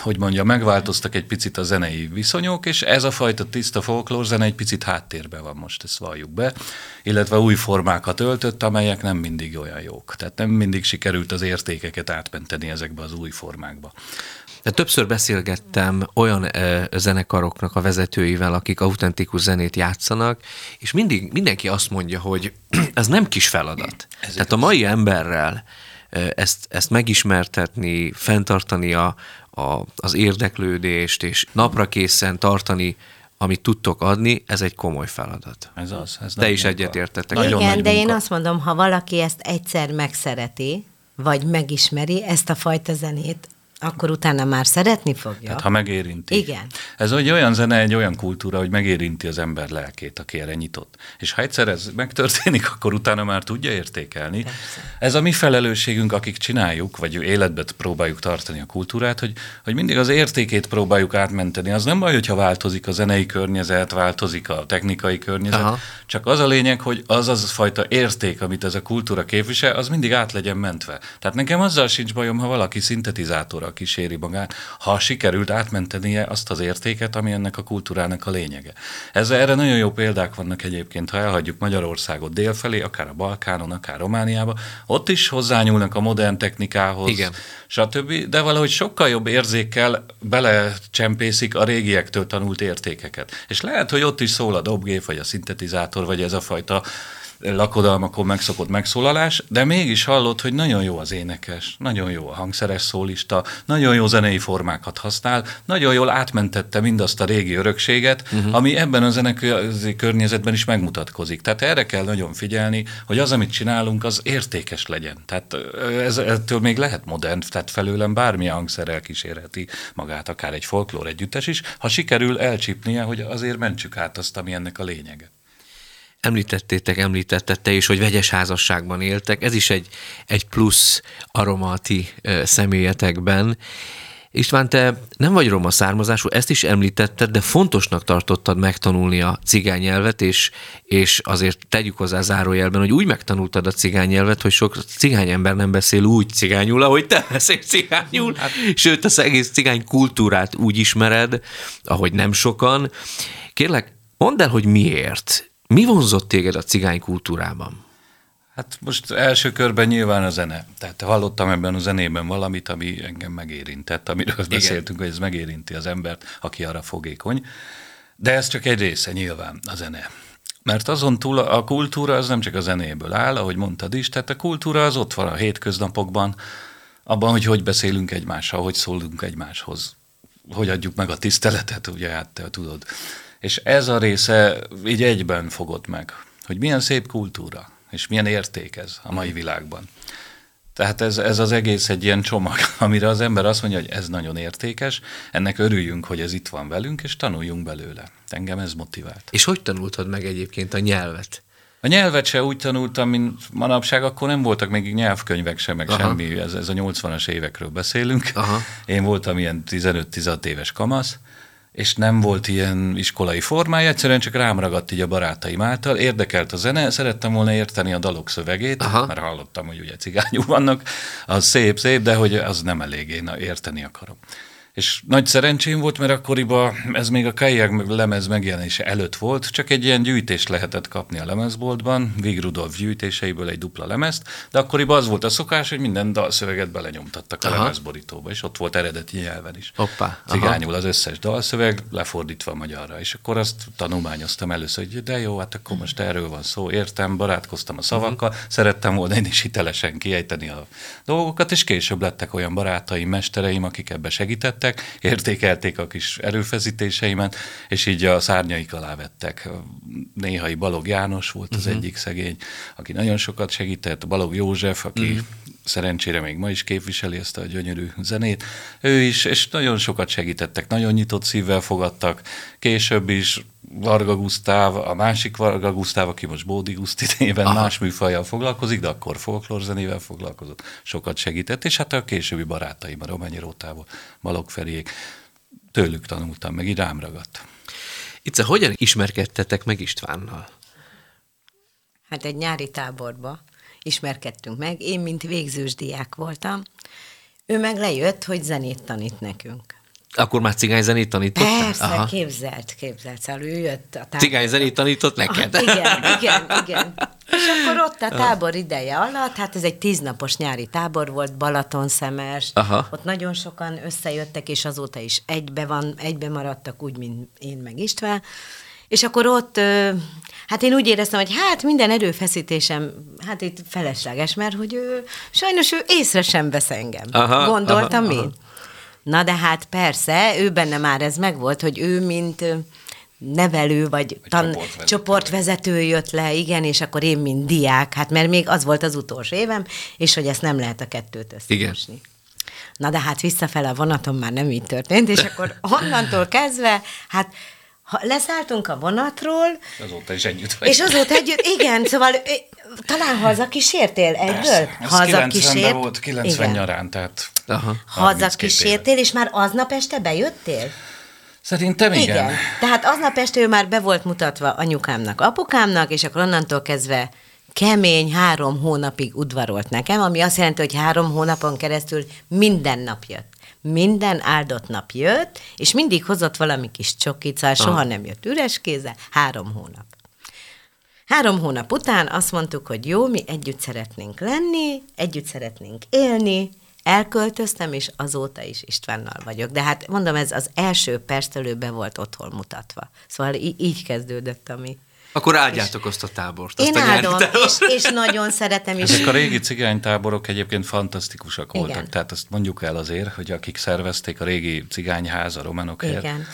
Hogy mondja, megváltoztak egy picit a zenei viszonyok, és ez a fajta tiszta folklórzene egy picit háttérbe van most, ezt valljuk be, illetve új formákat öltött, amelyek nem mindig olyan jók. Tehát nem mindig sikerült az értékeket átmenteni ezekbe az új formákba. De többször beszélgettem olyan ö, zenekaroknak a vezetőivel, akik autentikus zenét játszanak, és mindig mindenki azt mondja, hogy *clears throat* ez nem kis feladat. Ez Tehát a mai emberrel ö, ezt, ezt megismertetni, fenntartani a, a, az érdeklődést, és napra készen tartani, amit tudtok adni, ez egy komoly feladat. Ez az. Ez Te is. Nagyon Igen, nagy de én azt mondom, ha valaki ezt egyszer megszereti, vagy megismeri ezt a fajta zenét, akkor utána már szeretni fogja. Tehát ha megérinti. Igen. Ez egy olyan zene, egy olyan kultúra, hogy megérinti az ember lelkét, aki erre nyitott. És ha egyszer ez megtörténik, *laughs* akkor utána már tudja értékelni. Persze. Ez a mi felelősségünk, akik csináljuk, vagy életbe próbáljuk tartani a kultúrát, hogy, hogy mindig az értékét próbáljuk átmenteni. Az nem baj, hogyha változik a zenei környezet, változik a technikai környezet, Aha. csak az a lényeg, hogy az az fajta érték, amit ez a kultúra képvisel, az mindig át legyen mentve. Tehát nekem azzal sincs bajom, ha valaki szintetizátorral kíséri magát, ha sikerült átmentenie azt az értéket, ami ennek a kultúrának a lényege. Ez erre nagyon jó példák vannak egyébként, ha elhagyjuk Magyarországot délfelé, akár a Balkánon, akár Romániába, ott is hozzányúlnak a modern technikához, Igen. stb., de valahogy sokkal jobb érzékkel belecsempészik a régiektől tanult értékeket. És lehet, hogy ott is szól a dobgép, vagy a szintetizátor, vagy ez a fajta lakodalmakon megszokott megszólalás, de mégis hallott, hogy nagyon jó az énekes, nagyon jó a hangszeres szólista, nagyon jó zenei formákat használ, nagyon jól átmentette mindazt a régi örökséget, uh-huh. ami ebben a zenei környezetben is megmutatkozik. Tehát erre kell nagyon figyelni, hogy az, amit csinálunk, az értékes legyen. Tehát ez, ettől még lehet modern, tehát felőlem bármilyen hangszerrel kísérheti magát, akár egy folklór együttes is, ha sikerül elcsípnie, hogy azért mentsük át azt, ami ennek a lényege említettétek, említetted te is, hogy vegyes házasságban éltek, ez is egy, egy plusz aromati személyetekben. István, te nem vagy roma származású, ezt is említetted, de fontosnak tartottad megtanulni a cigány nyelvet, és, és azért tegyük hozzá zárójelben, hogy úgy megtanultad a cigány nyelvet, hogy sok cigány ember nem beszél úgy cigányul, ahogy te beszélsz cigányul, hát. sőt, az egész cigány kultúrát úgy ismered, ahogy nem sokan. Kérlek, mondd el, hogy miért mi vonzott téged a cigány kultúrában? Hát most első körben nyilván a zene. Tehát hallottam ebben a zenében valamit, ami engem megérintett, amiről Igen. beszéltünk, hogy ez megérinti az embert, aki arra fogékony. De ez csak egy része nyilván a zene. Mert azon túl a kultúra az nem csak a zenéből áll, ahogy mondtad is, tehát a kultúra az ott van a hétköznapokban, abban, hogy hogy beszélünk egymással, hogy szólunk egymáshoz, hogy adjuk meg a tiszteletet, ugye hát te tudod. És ez a része így egyben fogott meg, hogy milyen szép kultúra, és milyen érték ez a mai világban. Tehát ez, ez az egész egy ilyen csomag, *laughs* amire az ember azt mondja, hogy ez nagyon értékes, ennek örüljünk, hogy ez itt van velünk, és tanuljunk belőle. Engem ez motivált. És hogy tanultad meg egyébként a nyelvet? A nyelvet se úgy tanultam, mint manapság, akkor nem voltak még nyelvkönyvek sem, meg Aha. semmi, ez, ez a 80-as évekről beszélünk. Aha. Én voltam ilyen 15-16 éves kamasz, és nem volt ilyen iskolai formája, egyszerűen csak rám ragadt így a barátaim által. Érdekelt a zene, szerettem volna érteni a dalok szövegét, Aha. mert hallottam, hogy ugye cigányú vannak, az szép, szép, de hogy az nem elég, én érteni akarom. És nagy szerencsém volt, mert akkoriban ez még a Kaják lemez megjelenése előtt volt, csak egy ilyen gyűjtést lehetett kapni a lemezboltban, Vig Rudolf gyűjtéseiből egy dupla lemezt, de akkoriban az volt a szokás, hogy minden dalszöveget belenyomtattak a aha. lemezborítóba, és ott volt eredeti nyelven is. Hoppá, Cigányul az összes dalszöveg, lefordítva magyarra, és akkor azt tanulmányoztam először, hogy de jó, hát akkor most erről van szó, értem, barátkoztam a szavakkal, uh-huh. szerettem volna én is hitelesen kiejteni a dolgokat, és később lettek olyan barátaim, mestereim, akik ebbe segítettek, vettek, értékelték a kis erőfeszítéseimet, és így a szárnyaik alá vettek. Néhai Balog János volt az uh-huh. egyik szegény, aki nagyon sokat segített, Balog József, aki uh-huh. Szerencsére még ma is képviseli ezt a gyönyörű zenét. Ő is, és nagyon sokat segítettek, nagyon nyitott szívvel fogadtak. Később is Varga Gusztáv, a másik Varga Gusztáv, aki most Bódi Guszti néven Aha. más műfajjal foglalkozik, de akkor folklorzenével foglalkozott, sokat segített, és hát a későbbi barátaim, a Rományi Rótából, Balog Feriék, tőlük tanultam, meg így rám ragadt. Itt hogyan ismerkedtetek meg Istvánnal? Hát egy nyári táborba ismerkedtünk meg. Én, mint végzős diák voltam. Ő meg lejött, hogy zenét tanít nekünk. Akkor már cigányzenét tanított? Persze, Aha. képzelt, képzelt. Szóval ő jött a tábor. Cigányzenét tanított neked? Ah, *laughs* igen, igen, igen. És akkor ott a tábor ideje alatt, hát ez egy tíznapos nyári tábor volt, Balaton szemes, Aha. ott nagyon sokan összejöttek, és azóta is egybe, van, egybe maradtak, úgy, mint én meg István. És akkor ott, hát én úgy éreztem, hogy hát minden erőfeszítésem, hát itt felesleges, mert hogy ő, sajnos ő észre sem vesz engem. Aha, Gondoltam aha, én. Aha. Na de hát persze, ő benne már ez megvolt, hogy ő mint nevelő, vagy tan- csoportvezető. csoportvezető jött le, igen, és akkor én, mint diák, hát mert még az volt az utolsó évem, és hogy ezt nem lehet a kettőt összemosni. Na de hát visszafele a vonaton már nem így történt, és *laughs* akkor onnantól kezdve, hát ha leszálltunk a vonatról, Azóta is együtt vagy. és azóta együtt, igen, szóval talán haza kísértél egyből? Persze. Ez Haza 90-ben kísért? volt, 90 Igen. nyarán, tehát Aha. Haza 32 kísértél, és már aznap este bejöttél? Szerintem igen. Igen. Tehát aznap este ő már be volt mutatva anyukámnak, apukámnak, és akkor onnantól kezdve kemény három hónapig udvarolt nekem, ami azt jelenti, hogy három hónapon keresztül minden nap jött. Minden áldott nap jött, és mindig hozott valami kis csokit, szóval soha nem jött üres kézzel, három hónap. Három hónap után azt mondtuk, hogy jó, mi együtt szeretnénk lenni, együtt szeretnénk élni, elköltöztem, és azóta is Istvánnal vagyok. De hát mondom, ez az első perctől be volt otthon mutatva. Szóval í- így kezdődött a mi. Akkor áldjátok azt a tábort. Azt Én a áldom, tábort. és, és nagyon szeretem is. Ezek a régi cigánytáborok egyébként fantasztikusak voltak. Igen. Tehát azt mondjuk el azért, hogy akik szervezték a régi cigányház, a romanokért, Igen.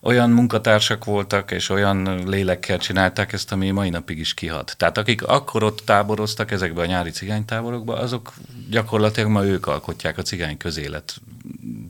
olyan munkatársak voltak, és olyan lélekkel csinálták ezt, ami mai napig is kihat. Tehát akik akkor ott táboroztak ezekbe a nyári cigánytáborokba, azok gyakorlatilag ma ők alkotják a cigány közélet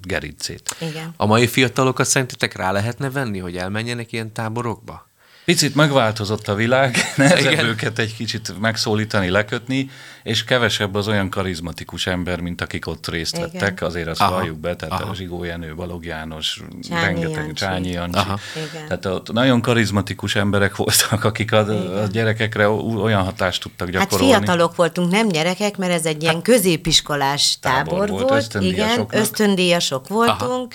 gerincét. Igen. A mai fiatalokat szerintetek rá lehetne venni, hogy elmenjenek ilyen táborokba? Picit megváltozott a világ, *laughs* nehezebb Igen. őket egy kicsit megszólítani, lekötni, és kevesebb az olyan karizmatikus ember, mint akik ott részt Igen. vettek, azért azt Aha. valljuk be, tehát Aha. a Zsigó Jenő, Balog János, Csányi rengeteg Jancsi. Csányi Jancsi. Aha. Igen. Tehát ott nagyon karizmatikus emberek voltak, akik a, a gyerekekre olyan hatást tudtak Hát gyakorolni. fiatalok voltunk, nem gyerekek, mert ez egy ilyen középiskolás tábor tábor, volt, volt. ösztöndíjasoknak. Igen, ösztöndíjasok voltunk.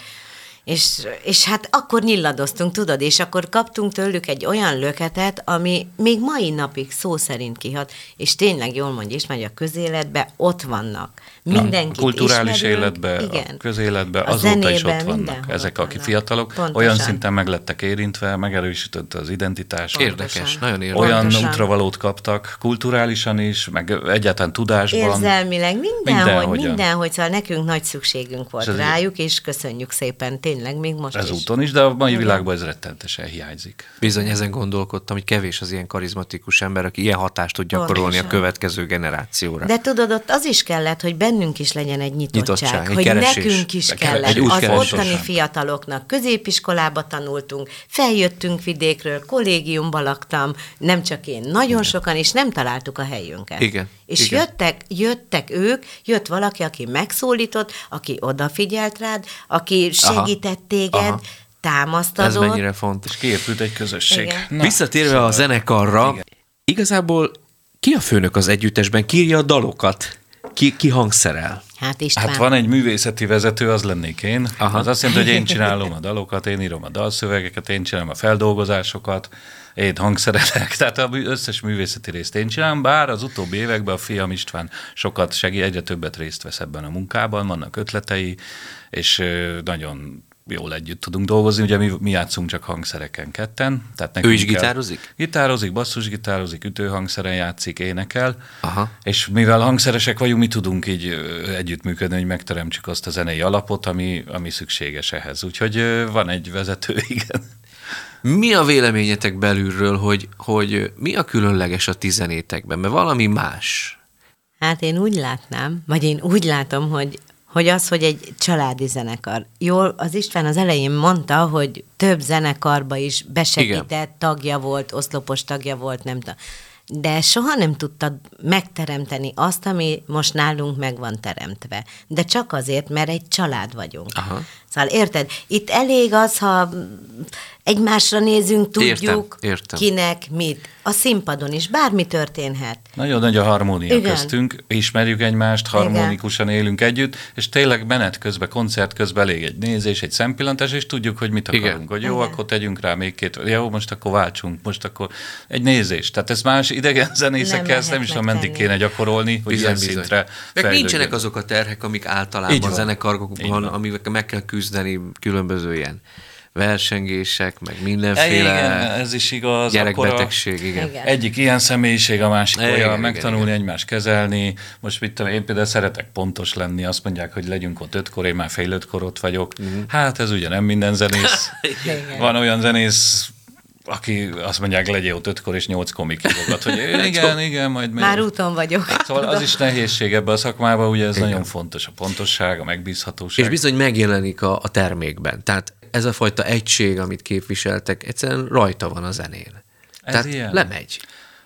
És, és hát akkor nyilladoztunk, tudod, és akkor kaptunk tőlük egy olyan löketet, ami még mai napig szó szerint kihat, és tényleg jól mondja is, hogy a közéletben ott vannak. Mindenkit a kulturális ismerünk, életbe, igen. a közéletbe, A azóta is zenében, ott vannak ezek, akik fiatalok, Pontosan. olyan szinten meg lettek érintve, megerősített az identitás. Érdekes, nagyon érdekes. Olyan Pontosan. útravalót kaptak, kulturálisan is, meg egyáltalán tudásban. Érzelmileg, mindenhogy, Mindenhogyan. mindenhogy, szóval nekünk nagy szükségünk volt És rájuk, és köszönjük szépen, tényleg, még most is. Ezúton is, de a mai világban ez rettentesen hiányzik. Bizony ezen gondolkodtam, hogy kevés az ilyen karizmatikus ember, aki ilyen hatást tud gyakorolni a Pontosan. következő generációra. De tudod, ott az is kellett, hogy bennünk is legyen egy nyitottság, Nyitottság, egy hogy keresés. nekünk is Egy kellett. keresés, Az keresés. ottani fiataloknak középiskolába tanultunk, feljöttünk vidékről, kollégiumba laktam, nem csak én, nagyon sokan, és nem találtuk a helyünket. Igen, És igen. jöttek, jöttek ők, jött valaki, aki megszólított, aki odafigyelt rád, aki Aha, segített téged, aha. támasztadott. Ez mennyire fontos. Kiépült egy közösség. Igen. Na, Visszatérve szóval- a zenekarra, Igen. igazából ki a főnök az együttesben? Ki írja a dalokat? Ki, ki hangszerel? Hát István. Hát van egy művészeti vezető, az lennék én. Aha. Az azt jelenti, hogy én *laughs* csinálom a dalokat, én írom a dalszövegeket, én csinálom a feldolgozásokat, én hangszerelek, *laughs* tehát a mű- összes művészeti részt én csinálom, bár az utóbbi években a fiam István sokat segít, egyre többet részt vesz ebben a munkában, vannak ötletei, és nagyon jól együtt tudunk dolgozni, ugye mi, mi játszunk csak hangszereken ketten. Tehát nekünk is kell- gitározik? Gitározik, basszusgitározik, ütőhangszeren játszik, énekel, Aha. és mivel hangszeresek vagyunk, mi tudunk így együttműködni, hogy megteremtsük azt a zenei alapot, ami, ami szükséges ehhez. Úgyhogy van egy vezető, *laughs* igen. Mi a véleményetek belülről, hogy, hogy mi a különleges a ti zenétekben? Mert valami más. Hát én úgy látnám, vagy én úgy látom, hogy hogy az, hogy egy családi zenekar. Jól, az István az elején mondta, hogy több zenekarba is besegített, Igen. tagja volt, oszlopos tagja volt, nem tudom. De soha nem tudtad megteremteni azt, ami most nálunk meg van teremtve. De csak azért, mert egy család vagyunk. Aha. Szóval érted? Itt elég az, ha egymásra nézünk, tudjuk, Értem, értem. kinek mit. A színpadon is bármi történhet. Nagyon nagy a harmónia Igen. Igen. köztünk, ismerjük egymást, harmonikusan élünk együtt, és tényleg menet közben, koncert közben elég egy nézés, egy szempillantás, és tudjuk, hogy mit Igen. akarunk. Hogy jó, Igen. akkor tegyünk rá még két, jó, most akkor váltsunk, most akkor egy nézés. Tehát ez más idegen zenészekkel, ezt nem is meddig megtenni. kéne gyakorolni, hogy ilyen szintre Meg nincsenek azok a terhek, amik általában Így a zenekarokban, van. amikkel meg kell küzdeni különböző ilyen versengések, meg Igen, mindenféle ez is igaz. gyerekbetegség, Akkor igen. Igen. Egyik ilyen személyiség, a másik Igen, olyan, igen, megtanulni igen. egymást kezelni. Most mit tudom, én például szeretek pontos lenni, azt mondják, hogy legyünk ott ötkor, én már fél ötkor ott vagyok. Hát ez ugye nem minden zenész. *laughs* Igen. Van olyan zenész, aki azt mondják, legyél ott ötkor és nyolc komik hívogat, hogy *laughs* igen, igen, majd megyek. Már úton vagyok. Szóval az is nehézség ebbe a szakmában, ugye ez igen. nagyon fontos, a pontosság, a megbízhatóság. És bizony megjelenik a, a termékben. Tehát ez a fajta egység, amit képviseltek, egyszerűen rajta van a zenén. Ez Tehát ilyen. lemegy.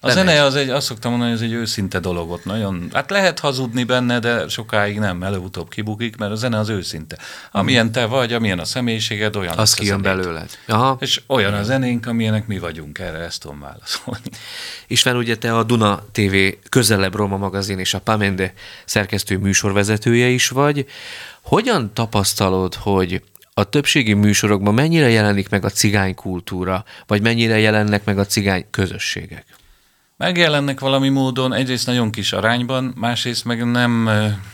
A lemegy. zene az egy, azt szoktam mondani, hogy ez egy őszinte dolog ott. Nagyon, hát lehet hazudni benne, de sokáig nem, előbb-utóbb kibukik, mert a zene az őszinte. Amilyen te vagy, amilyen a személyiséged, olyan Az a kijön belőled. Aha. És olyan a zenénk, amilyenek mi vagyunk, erre ezt tudom válaszolni. István, ugye te a Duna TV közelebb Roma magazin és a Pamende szerkesztő műsorvezetője is vagy. Hogyan tapasztalod, hogy a többségi műsorokban mennyire jelenik meg a cigány kultúra, vagy mennyire jelennek meg a cigány közösségek? Megjelennek valami módon, egyrészt nagyon kis arányban, másrészt meg nem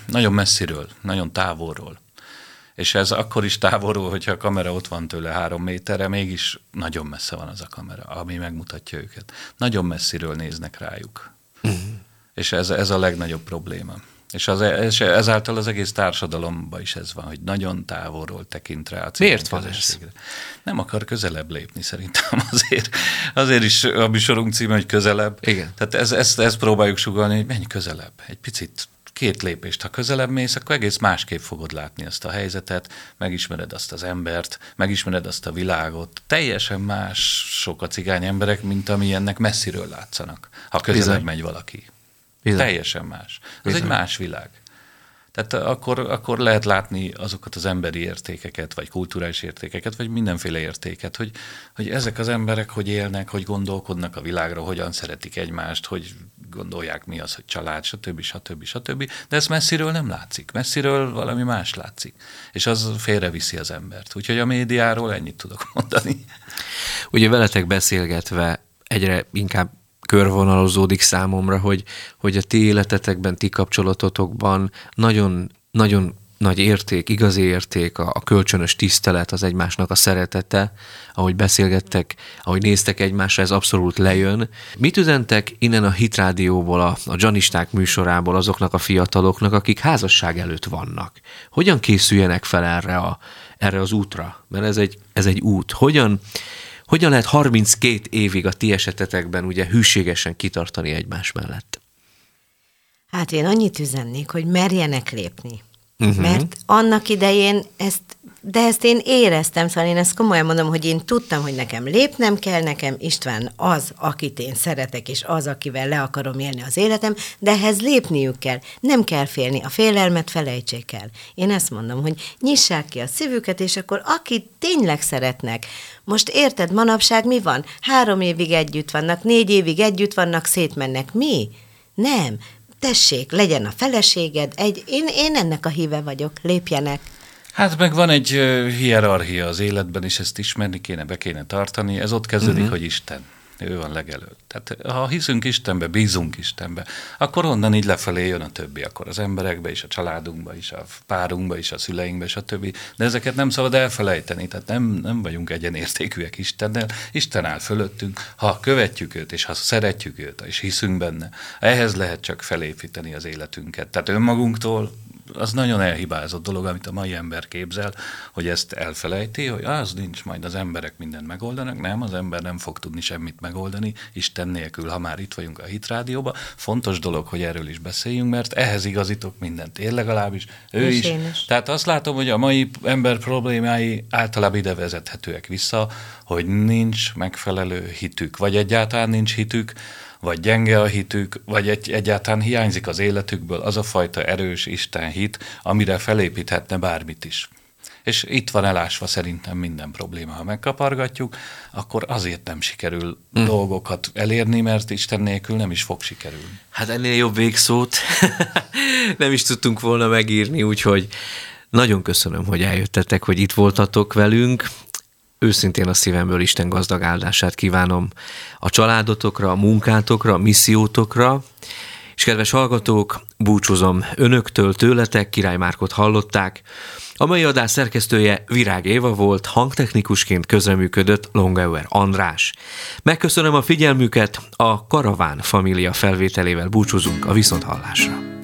nagyon messziről, nagyon távolról. És ez akkor is távolról, hogyha a kamera ott van tőle három méterre, mégis nagyon messze van az a kamera, ami megmutatja őket. Nagyon messziről néznek rájuk. És ez, ez a legnagyobb probléma. És, az, és ezáltal az egész társadalomban is ez van, hogy nagyon távolról tekint rá a Miért van ez? Nem akar közelebb lépni szerintem *laughs* azért. Azért is a műsorunk címe, hogy közelebb. Igen. Tehát ez, ezt, ezt próbáljuk sugalni, hogy menj közelebb. Egy picit két lépést, ha közelebb mész, akkor egész másképp fogod látni ezt a helyzetet, megismered azt az embert, megismered azt a világot. Teljesen mások a cigány emberek, mint amilyennek messziről látszanak, ha közelebb Bizony. megy valaki. Bizony. Teljesen más. Ez Bizony. egy más világ. Tehát akkor, akkor lehet látni azokat az emberi értékeket, vagy kulturális értékeket, vagy mindenféle értéket, hogy, hogy ezek az emberek hogy élnek, hogy gondolkodnak a világra, hogyan szeretik egymást, hogy gondolják mi az, hogy család, stb. stb. stb. De ez messziről nem látszik. Messziről valami más látszik. És az félreviszi az embert. Úgyhogy a médiáról ennyit tudok mondani. Ugye veletek beszélgetve egyre inkább körvonalozódik számomra, hogy, hogy a ti életetekben, ti kapcsolatotokban nagyon, nagyon nagy érték, igazi érték, a, a kölcsönös tisztelet, az egymásnak a szeretete, ahogy beszélgettek, ahogy néztek egymásra, ez abszolút lejön. Mit üzentek innen a Hit Rádióból, a, a Janisták műsorából azoknak a fiataloknak, akik házasság előtt vannak? Hogyan készüljenek fel erre, a, erre az útra? Mert ez egy, ez egy út. Hogyan, hogyan lehet 32 évig a ti esetetekben ugye hűségesen kitartani egymás mellett? Hát én annyit üzennék, hogy merjenek lépni. Uh-huh. Mert annak idején ezt, de ezt én éreztem, szóval én ezt komolyan mondom, hogy én tudtam, hogy nekem lépnem kell, nekem István az, akit én szeretek, és az, akivel le akarom élni az életem, de ehhez lépniük kell. Nem kell félni, a félelmet felejtsék el. Én ezt mondom, hogy nyissák ki a szívüket, és akkor akit tényleg szeretnek, most érted, manapság mi van? Három évig együtt vannak, négy évig együtt vannak, szétmennek. Mi? Nem. Tessék, legyen a feleséged, egy, én, én ennek a híve vagyok, lépjenek. Hát meg van egy hierarchia az életben, és ezt ismerni kéne, be kéne tartani. Ez ott kezdődik, uh-huh. hogy Isten. Ő van legelőtt. Tehát ha hiszünk Istenbe, bízunk Istenbe, akkor onnan így lefelé jön a többi. Akkor az emberekbe is, a családunkba is, a párunkba is, a szüleinkbe is, a többi. De ezeket nem szabad elfelejteni. Tehát nem, nem vagyunk egyenértékűek Istennel. Isten áll fölöttünk. Ha követjük őt, és ha szeretjük őt, és hiszünk benne, ehhez lehet csak felépíteni az életünket. Tehát önmagunktól az nagyon elhibázott dolog, amit a mai ember képzel, hogy ezt elfelejti, hogy az nincs, majd az emberek mindent megoldanak. Nem, az ember nem fog tudni semmit megoldani, Isten nélkül, ha már itt vagyunk a Hitrádióban. Fontos dolog, hogy erről is beszéljünk, mert ehhez igazítok mindent. Én legalábbis, ő is. én is. Tehát azt látom, hogy a mai ember problémái általában ide vezethetőek vissza, hogy nincs megfelelő hitük, vagy egyáltalán nincs hitük, vagy gyenge a hitük, vagy egy, egyáltalán hiányzik az életükből az a fajta erős Isten hit, amire felépíthetne bármit is. És itt van elásva szerintem minden probléma. Ha megkapargatjuk, akkor azért nem sikerül mm. dolgokat elérni, mert Isten nélkül nem is fog sikerülni. Hát ennél jobb végszót *laughs* nem is tudtunk volna megírni, úgyhogy nagyon köszönöm, hogy eljöttetek, hogy itt voltatok velünk. Őszintén a szívemből Isten gazdag áldását kívánom a családotokra, a munkátokra, a missziótokra, és kedves hallgatók, búcsúzom önöktől, tőletek, Király Márkot hallották. A mai adás szerkesztője Virág Éva volt, hangtechnikusként közreműködött Longauer András. Megköszönöm a figyelmüket, a Karaván família felvételével búcsúzunk a viszonthallásra.